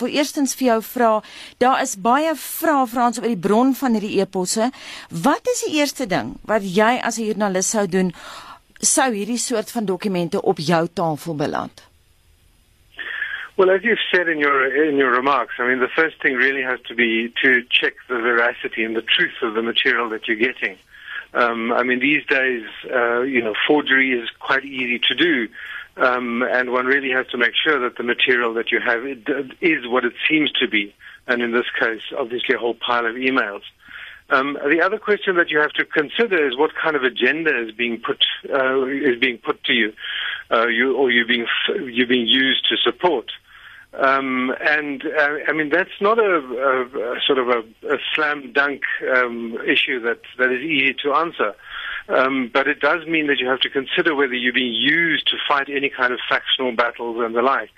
wil eerstens vir jou vra, daar is baie vrae Frans oor die bron van hierdie eposse. Wat is die eerste ding wat jy as 'n joernalis sou doen sou hierdie soort van dokumente op jou tafel beland? Well, as you've said in your in your remarks, I mean, the first thing really has to be to check the veracity and the truth of the material that you're getting. Um, I mean, these days, uh, you know, forgery is quite easy to do. Um, and one really has to make sure that the material that you have is what it seems to be. And in this case, obviously, a whole pile of emails. Um, the other question that you have to consider is what kind of agenda is being put uh, is being put to you, uh, you or you being you being used to support. Um, and uh, I mean that's not a, a, a sort of a, a slam dunk um, issue that that is easy to answer. Um, but it does mean that you have to consider whether you're being used to fight any kind of factional battles and the like.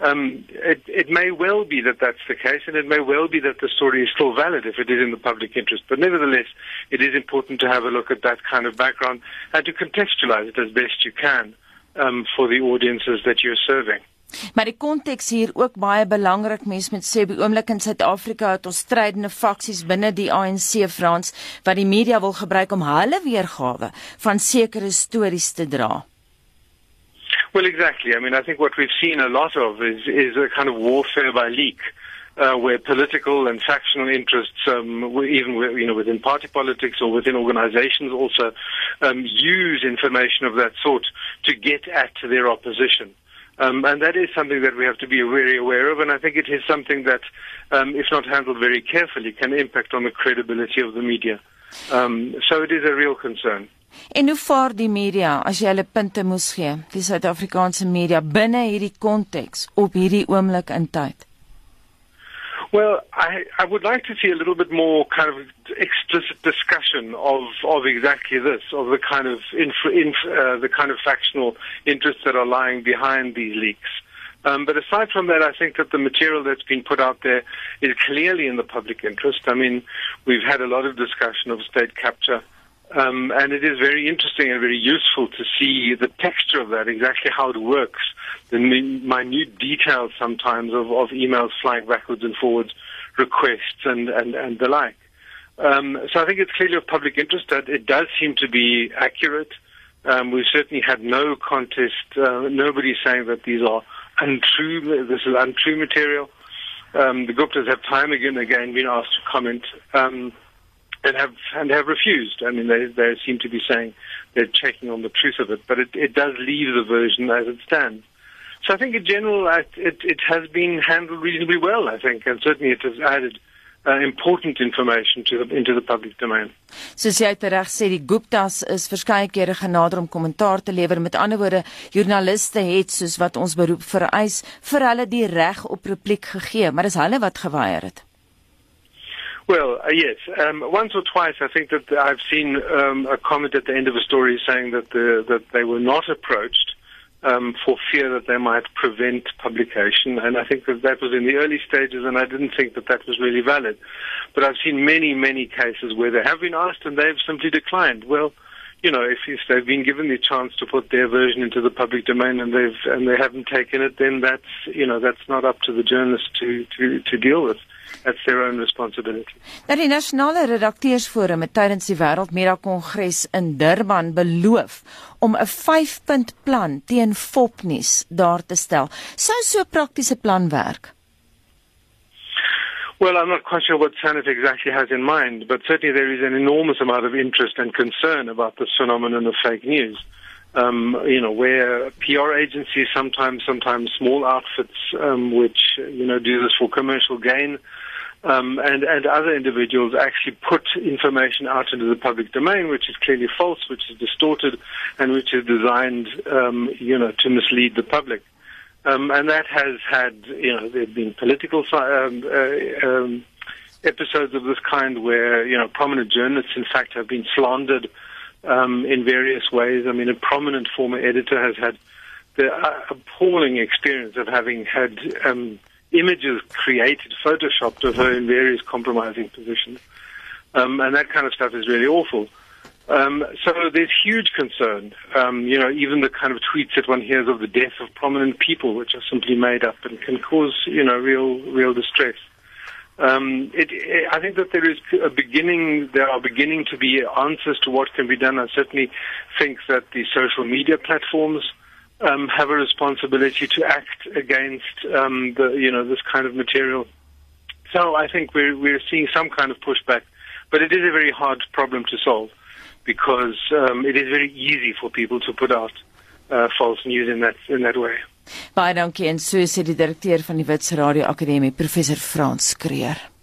Um, it, it may well be that that's the case, and it may well be that the story is still valid if it is in the public interest. But nevertheless, it is important to have a look at that kind of background and to contextualize it as best you can um, for the audiences that you're serving. Maar die konteks hier ook baie belangrik. Mense moet sê by oomblik in Suid-Afrika het ons strydende faksies binne die ANC Frans wat die media wil gebruik om hulle weergawe van sekere stories te dra. Well, exactly. I mean, I think what we've seen a lot of is is a kind of warfare by leak. Uh, where political and factional interests, um, even you know within party politics or within organisations, also um, use information of that sort to get at their opposition. Um, and that is something that we have to be very aware of. And I think it is something that, um, if not handled very carefully, can impact on the credibility of the media. Um, so it is a real concern. En hoe vaar die media as jy hulle punte moes gee, die Suid-Afrikaanse media binne hierdie konteks op hierdie oomblik in tyd? Well, I, I would like to see a little bit more kind of explicit discussion of, of exactly this, of the kind of inf- inf- uh, the kind of factional interests that are lying behind these leaks. Um, but aside from that, I think that the material that's been put out there is clearly in the public interest. I mean, we've had a lot of discussion of state capture. Um, and it is very interesting and very useful to see the texture of that, exactly how it works, the minute details sometimes of, of emails flying backwards and forwards, requests and, and, and the like. Um, so I think it's clearly of public interest that it does seem to be accurate. Um, we've certainly had no contest, uh, nobody saying that these are untrue, this is untrue material. Um, the Guptas have time again and again been asked to comment. Um, and have and have refused. I mean, they they seem to be saying they're checking on the truth of it, but it, it does leave the version as it stands. So I think in general, it, it has been handled reasonably well. I think, and certainly it has added uh, important information to the, into the public domain. Soos jy reg sê, die Guptas is verskeie kere genader om kommentaar te lewer. Met ander woorde, joernaliste het soos wat ons beroep vereis vir hulle die reg op repliek gegee, maar dis hulle wat geweier het. Well, uh, yes. Um, once or twice, I think that I've seen um, a comment at the end of a story saying that the, that they were not approached um, for fear that they might prevent publication, and I think that that was in the early stages, and I didn't think that that was really valid. But I've seen many, many cases where they have been asked and they've simply declined. Well, you know, if, if they've been given the chance to put their version into the public domain and they've and they haven't taken it, then that's you know that's not up to the journalist to to to deal with. That's their own responsibility. Nou die nasionale redakteursforum het tydens die Wêreldmedia Kongres in Durban beloof om 'n 5-punt plan teen fopnuus daar te stel. Sou so 'n praktiese plan werk? Well, I'm not quite sure what Sanif exactly has in mind, but certainly there is an enormous amount of interest and concern about this phenomenon of fake news. Um, you know, where PR agencies, sometimes, sometimes small outfits, um, which you know do this for commercial gain, um, and and other individuals actually put information out into the public domain, which is clearly false, which is distorted, and which is designed, um, you know, to mislead the public. Um, and that has had, you know, there have been political um, uh, um, episodes of this kind where, you know, prominent journalists, in fact, have been slandered um, in various ways. I mean, a prominent former editor has had the uh, appalling experience of having had um, images created, photoshopped of her in various compromising positions. Um, and that kind of stuff is really awful. Um, so there's huge concern. Um, you know, even the kind of tweets that one hears of the death of prominent people, which are simply made up and can cause, you know, real, real distress. Um, it, it, I think that there is a beginning, there are beginning to be answers to what can be done. I certainly think that the social media platforms um, have a responsibility to act against um, the, you know, this kind of material. So I think we're, we're seeing some kind of pushback, but it is a very hard problem to solve because um, it is very easy for people to put out uh, false news in that in that way. Baie dankie en so sê die direkteur van die Wits Radio Akademie, professor Frans Kreer.